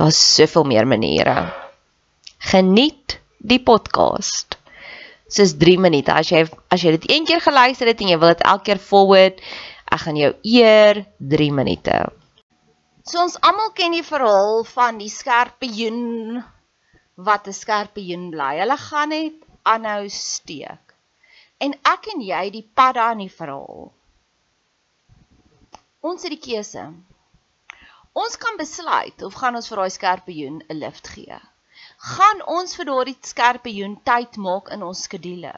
Daar's soveel meer maniere. Geniet die podcast. Dis 3 minute. As jy as jy dit een keer geluister het en jy wil dit elke keer forward, ek gaan jou eer 3 minute. So ons almal ken die verhaal van die skerpioen wat 'n skerpioen bly. Hulle gaan net aanhou steek. En ek en jy die pad daar in die verhaal. Ons het die keuse. Ons kan besluit of gaan ons vir daai skerpioen 'n lift gee. Gaan ons vir daardie skerpioen tyd maak in ons skedule.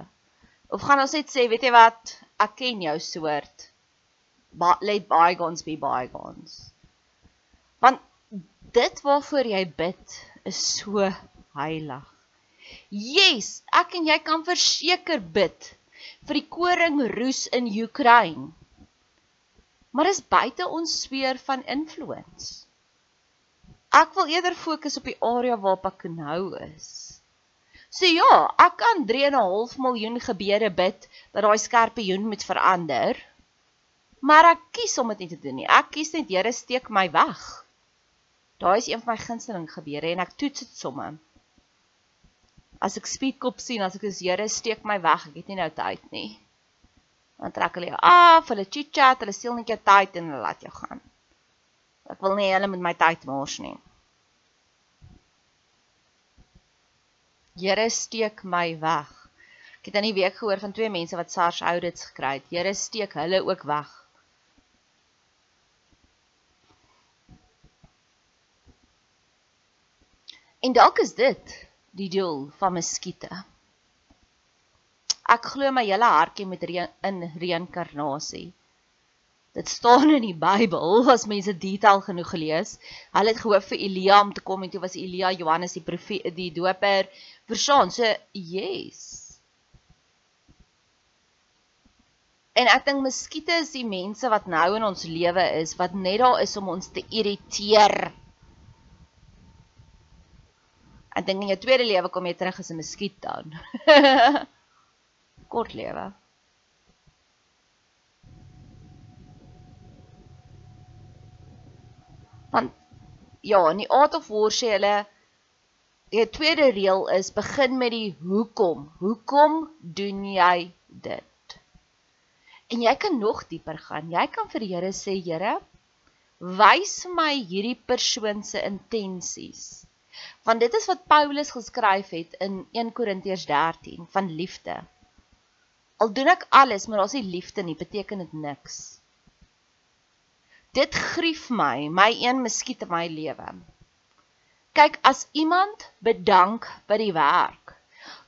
Of gaan ons net sê, weet jy wat, ek ken jou soort. But let bygones be bygones. Want dit waarvoor jy bid is so heilig. Yes, ek en jy kan verseker bid vir die koring roes in Oekraïne maar is buite ons sfeer van influence. Ek wil eerder fokus op die area waarop ek nou is. So ja, ek kan 3.5 miljoen gebede bid dat daai skerpioen moet verander. Maar ek kies om dit nie te doen nie. Ek kies net Here steek my weg. Daai is een van my gunsteling gebede en ek toets dit sommer. As ek speedkop sien, as ek sê Here steek my weg, ek het nie nou tyd nie dan trek hulle jou af, hulle chit-chat, hulle steel net jou tyd en hulle laat jou gaan. Ek wil nie hulle met my tyd mors nie. Here steek my weg. Ek het in die week gehoor van twee mense wat SARS audits gekry het. Here steek hulle ook weg. En dalk is dit die doel van muskiete. Ek glo my hele hartjie met re in reïnkarnasie. Dit staan in die Bybel as mense detail genoeg gelees. Hulle het gehoop vir Elia om te kom en toe was Elia Johannes die profeet die doper verstaan. So yes. En ek dink muskiete is die mense wat nou in ons lewe is wat net daar is om ons te irriteer. Ek dink in jou tweede lewe kom jy terug as 'n muskiet dan. Kort lewe. Want ja, in die Art of War sê hulle die tweede reël is begin met die hoekom. Hoekom doen jy dit? En jy kan nog dieper gaan. Jy kan vir die Here sê, Here, wys my hierdie persoon se intensies. Want dit is wat Paulus geskryf het in 1 Korintiërs 13 van liefde. Al doen ek alles, maar as jy liefde nie, beteken dit niks. Dit grief my, my een muskiet in my lewe. Kyk, as iemand bedank by die werk,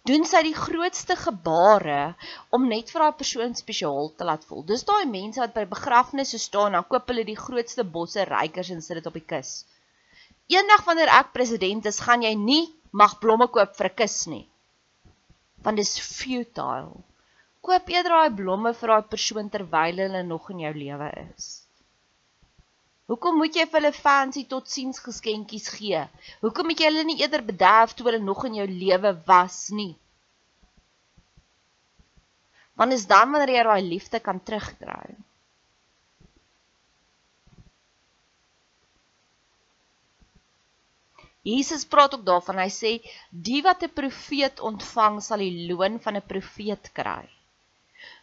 doen sy die grootste gebare om net vir daai persoon spesiaal te laat voel. Dis daai mense wat by begrafnisse staan, dan koop hulle die grootste bosse rykers en sit dit op die kus. Eendag wanneer ek president is, gaan jy nie mag blomme koop vir 'n kus nie. Want dis futile. Koop eerder daai blomme vir daai persoon terwyl hulle nog in jou lewe is. Hoekom moet jy vir hulle fancy totsiens geskenkies gee? Hoekom moet jy hulle nie eerder bederf toe hulle nog in jou lewe was nie? Want is dan wanneer jy daai liefde kan terugkry. Jesus praat ook daarvan. Hy sê die wat 'n profeet ontvang sal die loon van 'n profeet kry.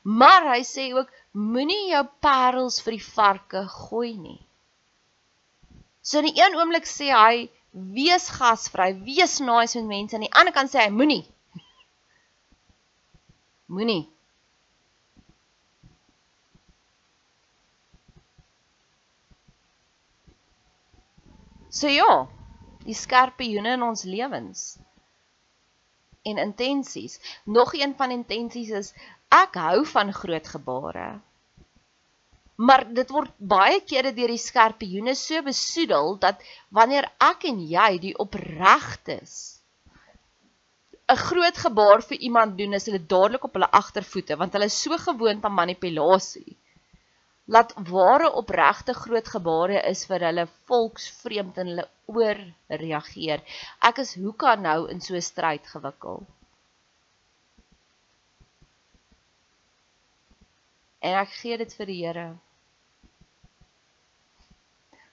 Maar hy sê ook moenie jou parels vir die varke gooi nie. So in die een oomblik sê hy wees gasvry, wees nice met mense en aan die ander kant sê hy moenie. Moenie. So ja, die skerpe joene in ons lewens en intensies. Nog een van intensies is ek hou van groot gebare. Maar dit word baie kere deur die skerpioene so besoedel dat wanneer ek en jy die opregtes 'n groot gebaar vir iemand doen is hulle dadelik op hulle agtervoete want hulle is so gewoond aan manipulasie laat ware opregte groot gebare is vir hulle volksvreemd en hulle oor reageer. Ek is hoe kan nou in so 'n stryd gewikkel en ek gee dit vir die Here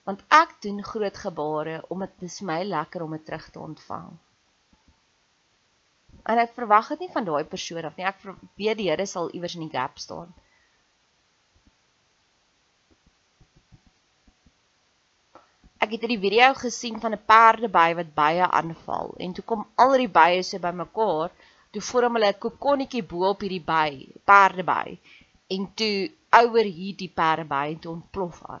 want ek doen groot gebare omdat dit is my lekker om dit terug te ontvang. En ek verwag dit nie van daai persoon af nie. Ek weet die Here sal iewers in die gap staan. Ek het 'n video gesien van 'n perdeby wat bye aanval en toe kom al die bye so bymekaar, toe vorm hulle 'n kokonnetjie bo op hierdie by, perdeby. En toe ouer hierdie perdeby en toe ontplof hy.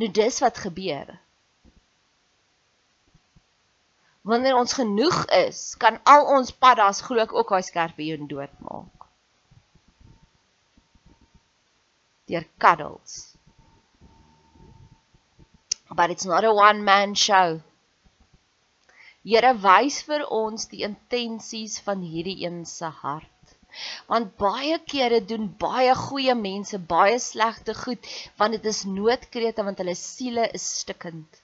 Nou dis wat gebeur. Wanneer ons genoeg is, kan al ons paddas glo ek ook daai skerpioen doodmaak. Deur cuddles. But it's not a one man show. Here wys vir ons die intensies van hierdie een se hart. Want baie kere doen baie goeie mense baie slegte goed want dit is noodkrete want hulle siele is stikkend.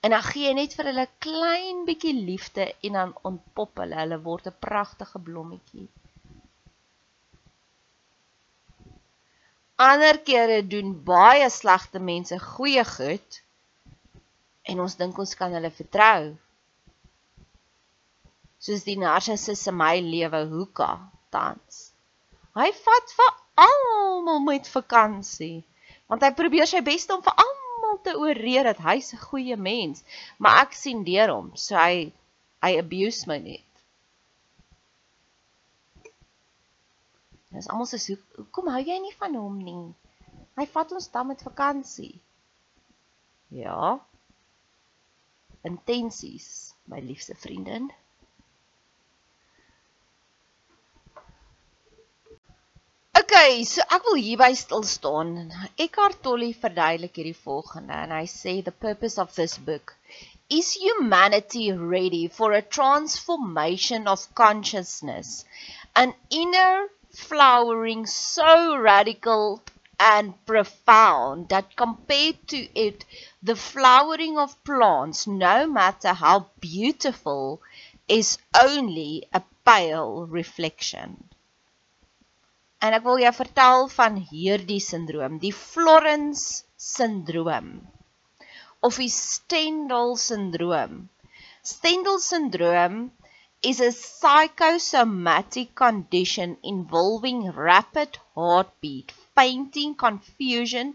En dan gee jy net vir hulle klein bietjie liefde en dan ontpop hulle, hulle word 'n pragtige blommetjie. Ander kere doen baie slegte mense goeie goed en ons dink ons kan hulle vertrou soos die narcissus in my lewe hoeka tans. Hy vat vir almal met vakansie want hy probeer sy bes om vir almal te ooreed dat hy's 'n goeie mens, maar ek sien deur hom, so hy hy abuse my net. Dis almal sê hoekom hou jy nie van hom nie? Hy vat ons dan met vakansie. Ja. Intensies, my liefste vriendin. Okay, so ek wil hierby stil staan. Eckhart Tolle verduidelik hierdie volgende en hy sê the purpose of this book is humanity ready for a transformation of consciousness, an inner flowering so radical and profound that compared to it, the flowering of plants, no matter how beautiful, is only a pale reflection. En ek wil jou vertel van hierdie sindroom, die Florence sindroom of die Stendhal sindroom. Stendhal syndrome is a psychosomatic condition involving rapid heartbeat, fainting, confusion,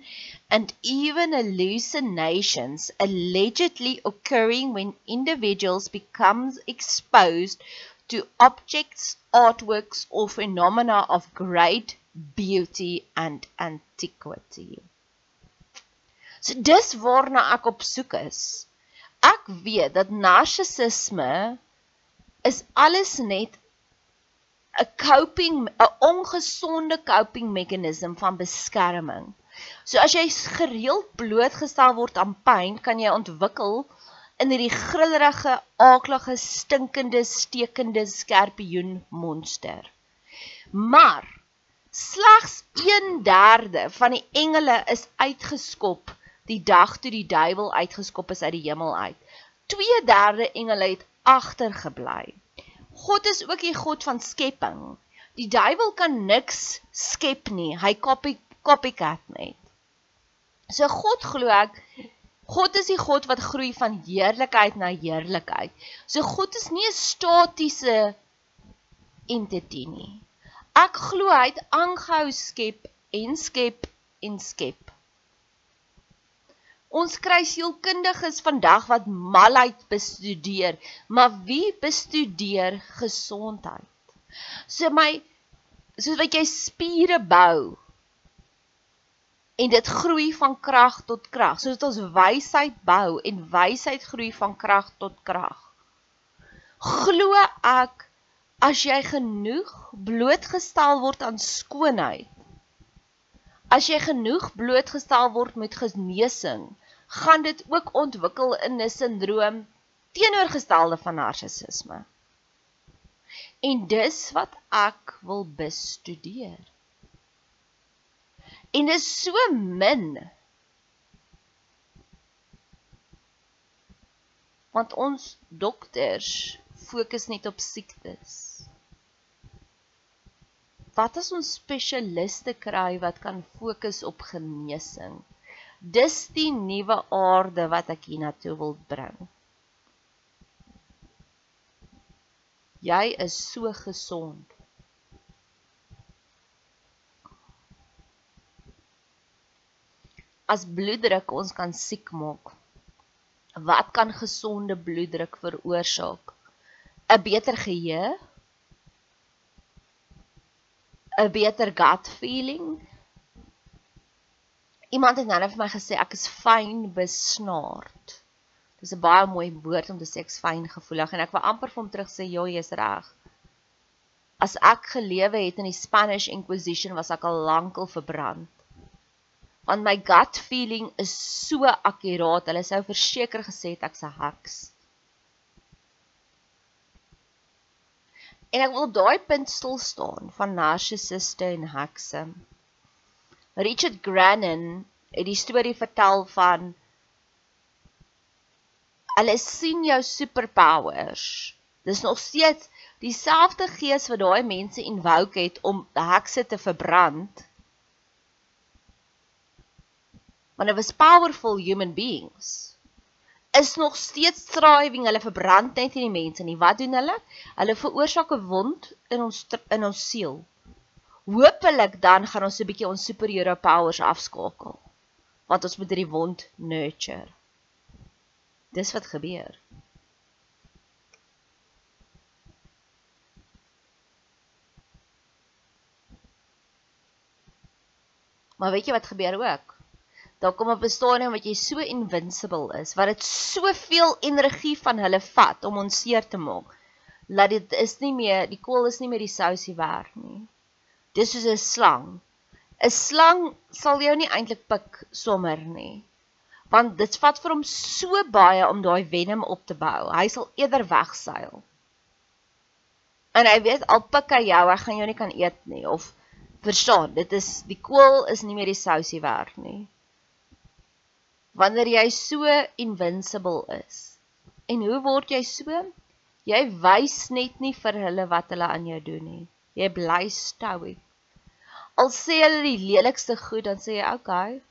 and even hallucinations allegedly occurring when individuals become exposed to objects, artworks, or phenomena of great beauty and antiquity. So dis waarna ek op soek is ek weet dat narcissisme is alles net 'n coping 'n ongesonde coping meganisme van beskerming. So as jy gereeld blootgestel word aan pyn, kan jy ontwikkel in hierdie grillerige, aaklige, stinkende, stekende skerpioen monster. Maar slegs 1/3 van die engele is uitgeskop die dag toe die duiwel uitgeskop is uit die hemel uit. 2/3 engele het agtergebly. God is ook die God van skepping. Die duiwel kan niks skep nie. Hy copy copycat net. So God glo ek God is die God wat groei van heerlikheid na heerlikheid. So God is nie 'n statiese entiteit nie. Ek glo hy het aangehou skep en skep en skep. Ons kry sielkundiges vandag wat malheid bestudeer, maar wie bestudeer gesondheid? So my soos wat jy spiere bou en dit groei van krag tot krag, soos ons wysheid bou en wysheid groei van krag tot krag. Glo ek as jy genoeg blootgestel word aan skoonheid, as jy genoeg blootgestel word met genesing, gaan dit ook ontwikkel in 'n sindroom teenoorgestelde van narcissisme. En dis wat ek wil bestudeer. En dis so min want ons dokters fokus net op siektes. Wat as ons spesialiste kry wat kan fokus op genesing? Dis die nuwe aarde wat ek hiernatoe wil bring. Jy is so gesond. As bloeddruk ons kan siek maak. Wat kan gesonde bloeddruk veroorsaak? 'n Beter geheue? 'n Beter gut feeling? Iemand het nou net vir my gesê ek is fyn besnaard. Dis 'n baie mooi woord om te sê ek's fyn gevoelig en ek wil amper vir hom terug sê ja, jy's reg. As ek gelewe het in die Spanish Inquisition was ek al lankal verbrand. Want my gut feeling is so akkuraat. Hulle sou verseker gesê het ek's 'n heks. En ek wil daai punt stil staan van narcissiste en hekse. Richard Grannon het die storie vertel van hulle sien jou superpowers. Dis nog steeds dieselfde gees wat daai mense invoke het om hekse te verbrand. Want hulle was powerful human beings. Is nog steeds striving, hulle verbrand net nie die mense nie. Wat doen hulle? Hulle veroorsaak 'n wond in ons in ons siel. Hoopelik dan gaan ons 'n bietjie ons superhero powers afskakel. Want ons moet hierdie wond nurture. Dis wat gebeur. Maar weet jy wat gebeur ook? Daar kom 'n stadium wat jy so invincible is, wat dit soveel energie van hulle vat om ons seer te maak, dat dit is nie meer, die kool is nie meer die sousie werd nie. Dis soos 'n slang. 'n Slang sal jou nie eintlik pik sommer nie. Want dit vat vir hom so baie om daai venom op te bou. Hy sal eerder wegseil. En hy weet al pik hy jou, hy gaan jou nie kan eet nie of verstaan, dit is die kool is nie meer die sousie werd nie. Wanneer jy so invincible is. En hoe word jy so? Jy wys net nie vir hulle wat hulle aan jou doen nie. Jy bly stoic. Al sê hulle die lelikste goed, dan sê jy, "Oké." Okay.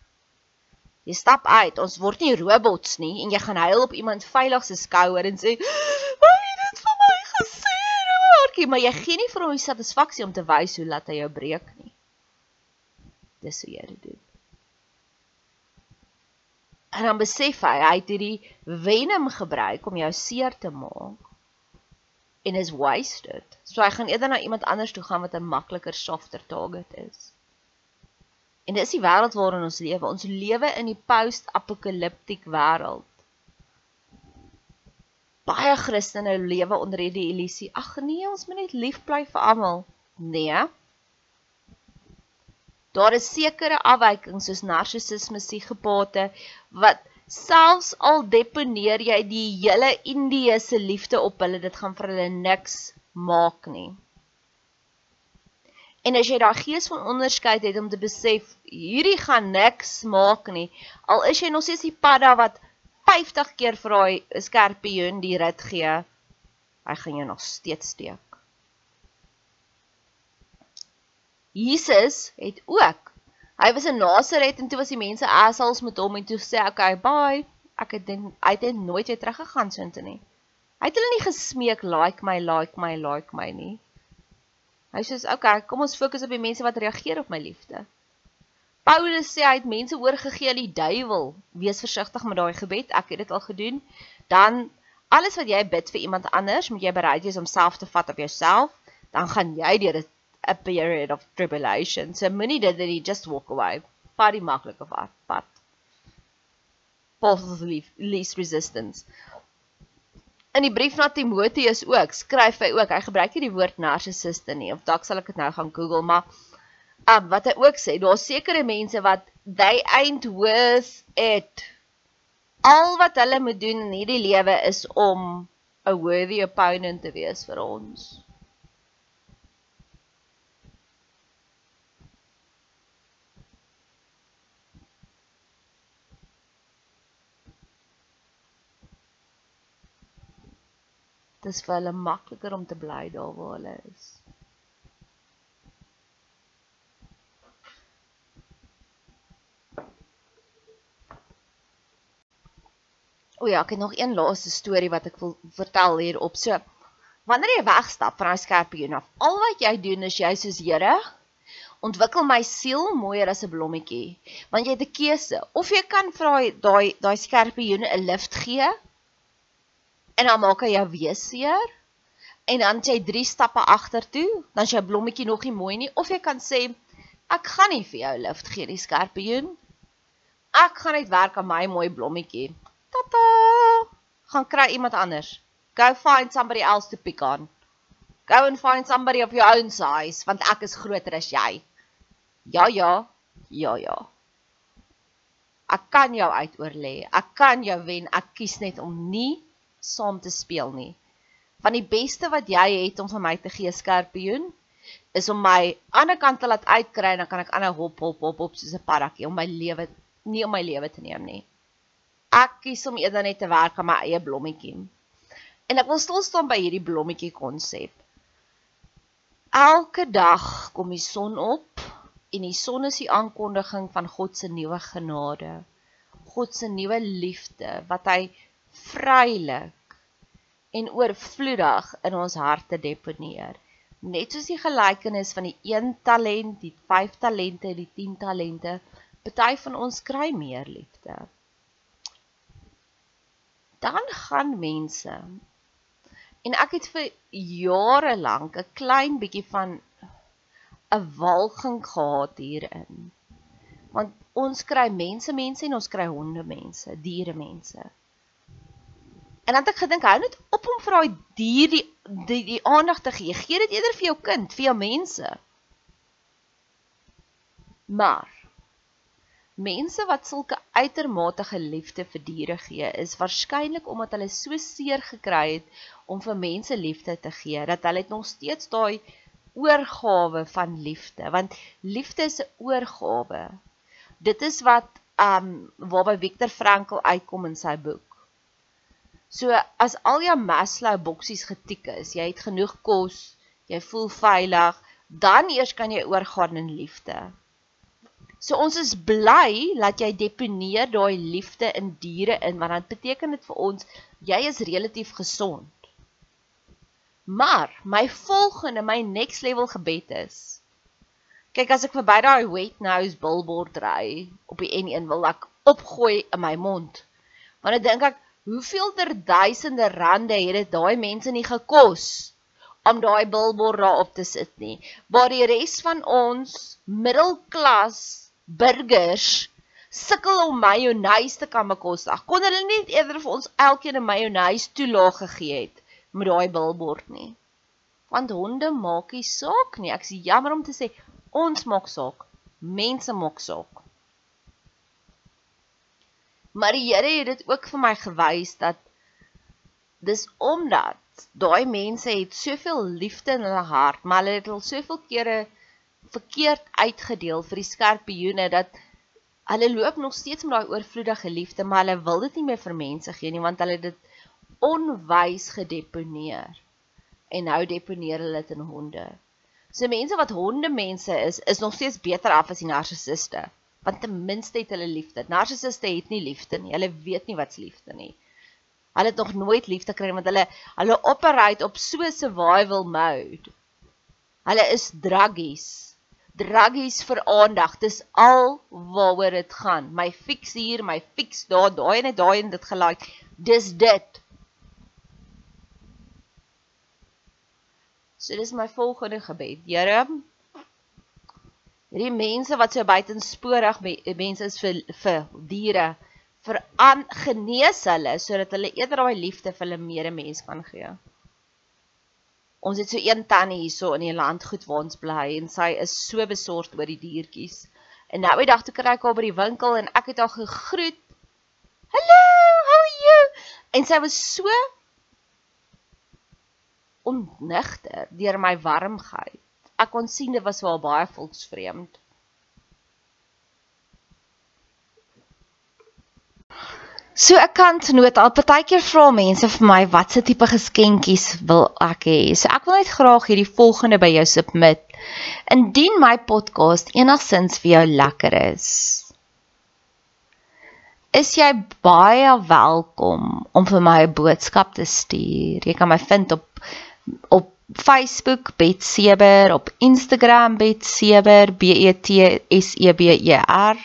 Jy stap uit. Ons word nie robots nie en jy gaan huil op iemand veilig se skouer en sê, "Wat het dit vir my gesê?" Maartjie, maar jy gee nie vir hom die satisfaksie om te wys hoe laat hy jou breek nie. Dis hoe jy dit doen. En dan besef hy hy het hierdie venom gebruik om jou seer te maak en is wasted. So hy gaan eerder na iemand anders toe gaan wat 'n makliker softer target is. En dis die wêreld waarin ons lewe. Ons lewe in die post-apokaliptiek wêreld. Baie Christene lewe onder hierdie illusie. Ag nee, ons moet net lief bly vir almal. Nee. Daar is sekere afwykings soos narcissisme, psigopate wat selfs al deponeer jy die hele Indiese liefde op hulle, dit gaan vir hulle niks maak nie. En as jy daai gees van onderskeid het om te besef hierdie gaan niks maak nie, al is jy nog steeds die padda wat 50 keer vir daai skerpioen die rit gee, hy gaan jou nog steeds steek. Jesus het ook Hy was in Nazareth en toe was die mense assholes met hom en toe sê okay, bye. Ek het den, hy het nooit weer teruggegaan soontoe nie. Hy het hulle nie gesmeek like my, like my, like my nie. Hy sê okay, kom ons fokus op die mense wat reageer op my liefde. Paulus sê hy het mense oorgegee aan die duiwel. Wees versigtig met daai gebed. Ek het dit al gedoen. Dan alles wat jy bid vir iemand anders, moet jy bereid wees om self te vat op jouself. Dan gaan jy deur dit a period of tribulation. So moenie dit dat jy just walk away. Vat die maklike pad. Path of least resistance. In die brief na Timoteus ook, skryf hy ook, hy gebruik nie die woord narcissiste nie, of dalk sal ek dit nou gaan Google, maar um, wat hy ook sê, daar sekere mense wat they ain't worth it. Al wat hulle moet doen in hierdie lewe is om 'n worthy opponent te wees vir ons. Dis vir hulle makliker om te bly daar waar hulle is. O ja, ek het nog een laaste storie wat ek wil vertel hierop. So, wanneer jy wegstap van daai skerpioen af, al wat jy doen is jy soos Here, ontwikkel my siel mooier as 'n blommetjie. Want jy het 'n keuse. Of jy kan vir daai daai skerpioen 'n lift gee en dan maak hy jou weer seer en dan jy 3 stappe agtertoe, dan is jou blommetjie nog nie mooi nie of jy kan sê ek gaan nie vir jou lift gee die skerpioen. Ek gaan net werk aan my mooi blommetjie. Tata! Gaan kry iemand anders. Go find somebody else to pick on. Go and find somebody of your own size want ek is groter as jy. Ja ja. Ja ja. Ek kan jou uitoorlê. Ek kan jou wen. Ek kies net om nie saam te speel nie. Want die beste wat jy het om vir my te gee skerpioen is om my ander kant te laat uitkry en dan kan ek aanhou hop hop hop op soos 'n paddakie om my lewe nie om my lewe te neem nie. Ek kies om eerder net te werk aan my eie blommetjie. En ek wil stil staan by hierdie blommetjie konsep. Elke dag kom die son op en die son is die aankondiging van God se nuwe genade. God se nuwe liefde wat hy vrylik en oorvloedig in ons harte deponeer. Net soos die gelykenis van die 1 talent, die 5 talente, die 10 talente, party van ons kry meer liefde. Dan gaan mense en ek het vir jare lank 'n klein bietjie van 'n walging gehad hierin. Want ons kry mense mense en ons kry honde mense, diere mense. En dan het ek gedink hou net op om vir daai dier die die, die aandag te gee. Gee dit eerder vir jou kind, vir jou mense. Maar Mense wat sulke uitermate liefde vir diere gee, is waarskynlik omdat hulle so seer gekry het om vir mense liefde te gee dat hulle nog steeds daai oorgawe van liefde, want liefde is 'n oorgawe. Dit is wat um waarby Viktor Frankl uitkom in sy boek. So as al jou Maslow boksies getik is, jy het genoeg kos, jy voel veilig, dan eers kan jy oorgaan in liefde. So ons is bly dat jy deponeer daai liefde in diere in want dit beteken dit vir ons jy is relatief gesond. Maar my volgende my next level gebed is kyk as ek verby daai wet nose billboard ry op die N1 wil ek opgooi in my mond. Want ek dink ek hoeveel ter duisende rande het dit daai mense nie gekos om daai billboard daar op te sit nie. Waar die res van ons middelklas burgers sukkel om mayonaise te kan bekostig. Kon hulle nie eerder vir ons elkeen 'n mayonaise toelaag gegee het met daai billboard nie? Want honde maak nie saak nie. Ek sê jammer om te sê, ons maak saak. Mense maak saak. Maar die Here het dit ook vir my gewys dat dis omdat daai mense het soveel liefde in hulle hart, maar hulle het al soveel kere verkeerd uitgedeel vir die skorpioene dat hulle loop nog steeds met daai oorvloedige liefde, maar hulle wil dit nie meer vir mense gee nie want hulle het dit onwys gedeponeer. En nou deponeer hulle dit in honde. So mense wat honde mense is, is nog steeds beter af as die narcissiste, want ten minste het hulle liefde. Narcissiste het nie liefde nie. Hulle weet nie wat's liefde nie. Hulle het nog nooit liefde gekry want hulle hulle operate op so survival mode. Hulle is druggies. Druggies vir aandag. Dis al waaroor dit gaan. My fix hier, my fix daar, daai en daai en dit gelaai. Dis dit. So dis my volgende gebed. Here, hierdie mense wat so buitensporig mense is vir vir diere veraan genees hulle sodat hulle eerder daai liefde vir hulle medemens kan gee. Ons het so een tannie hierso in die landgoed waar ons bly en sy is so besorgd oor die diertjies. En nou die dag toe kry ek haar by die winkel en ek het haar gegroet. Hallo, how are you? En sy was so onnigter deur my warmheid. Ek kon sien dit was haar baie volksvreemd. So 'n kantnoot, al partykeer vra mense vir my watse tipe geskenkies wil ek hê. So ek wil net graag hierdie volgende by jou submit. Indien my podcast enigsins vir jou lekker is, is jy baie welkom om vir my 'n boodskap te stuur. Jy kan my vind op op Facebook Betseber, op Instagram Betseber, B E T S E B E R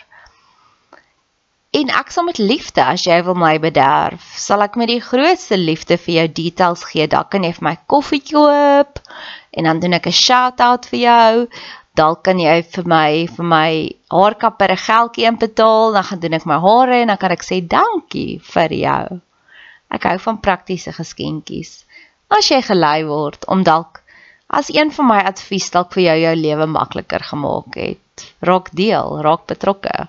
En ek sal met liefde as jy wil my bederf, sal ek met die grootste liefde vir jou details gee. Dalk kan jy vir my koffie koop en dan doen ek 'n shout-out vir jou. Dalk kan jy vir my vir my haarkapper 'n geldjie inbetaal, dan gaan doen ek my hare en dan kan ek sê dankie vir jou. Ek hou van praktiese geskenkies. As jy gelei word om dalk as een van my advies dalk vir jou jou lewe makliker gemaak het, raak deel, raak betrokke.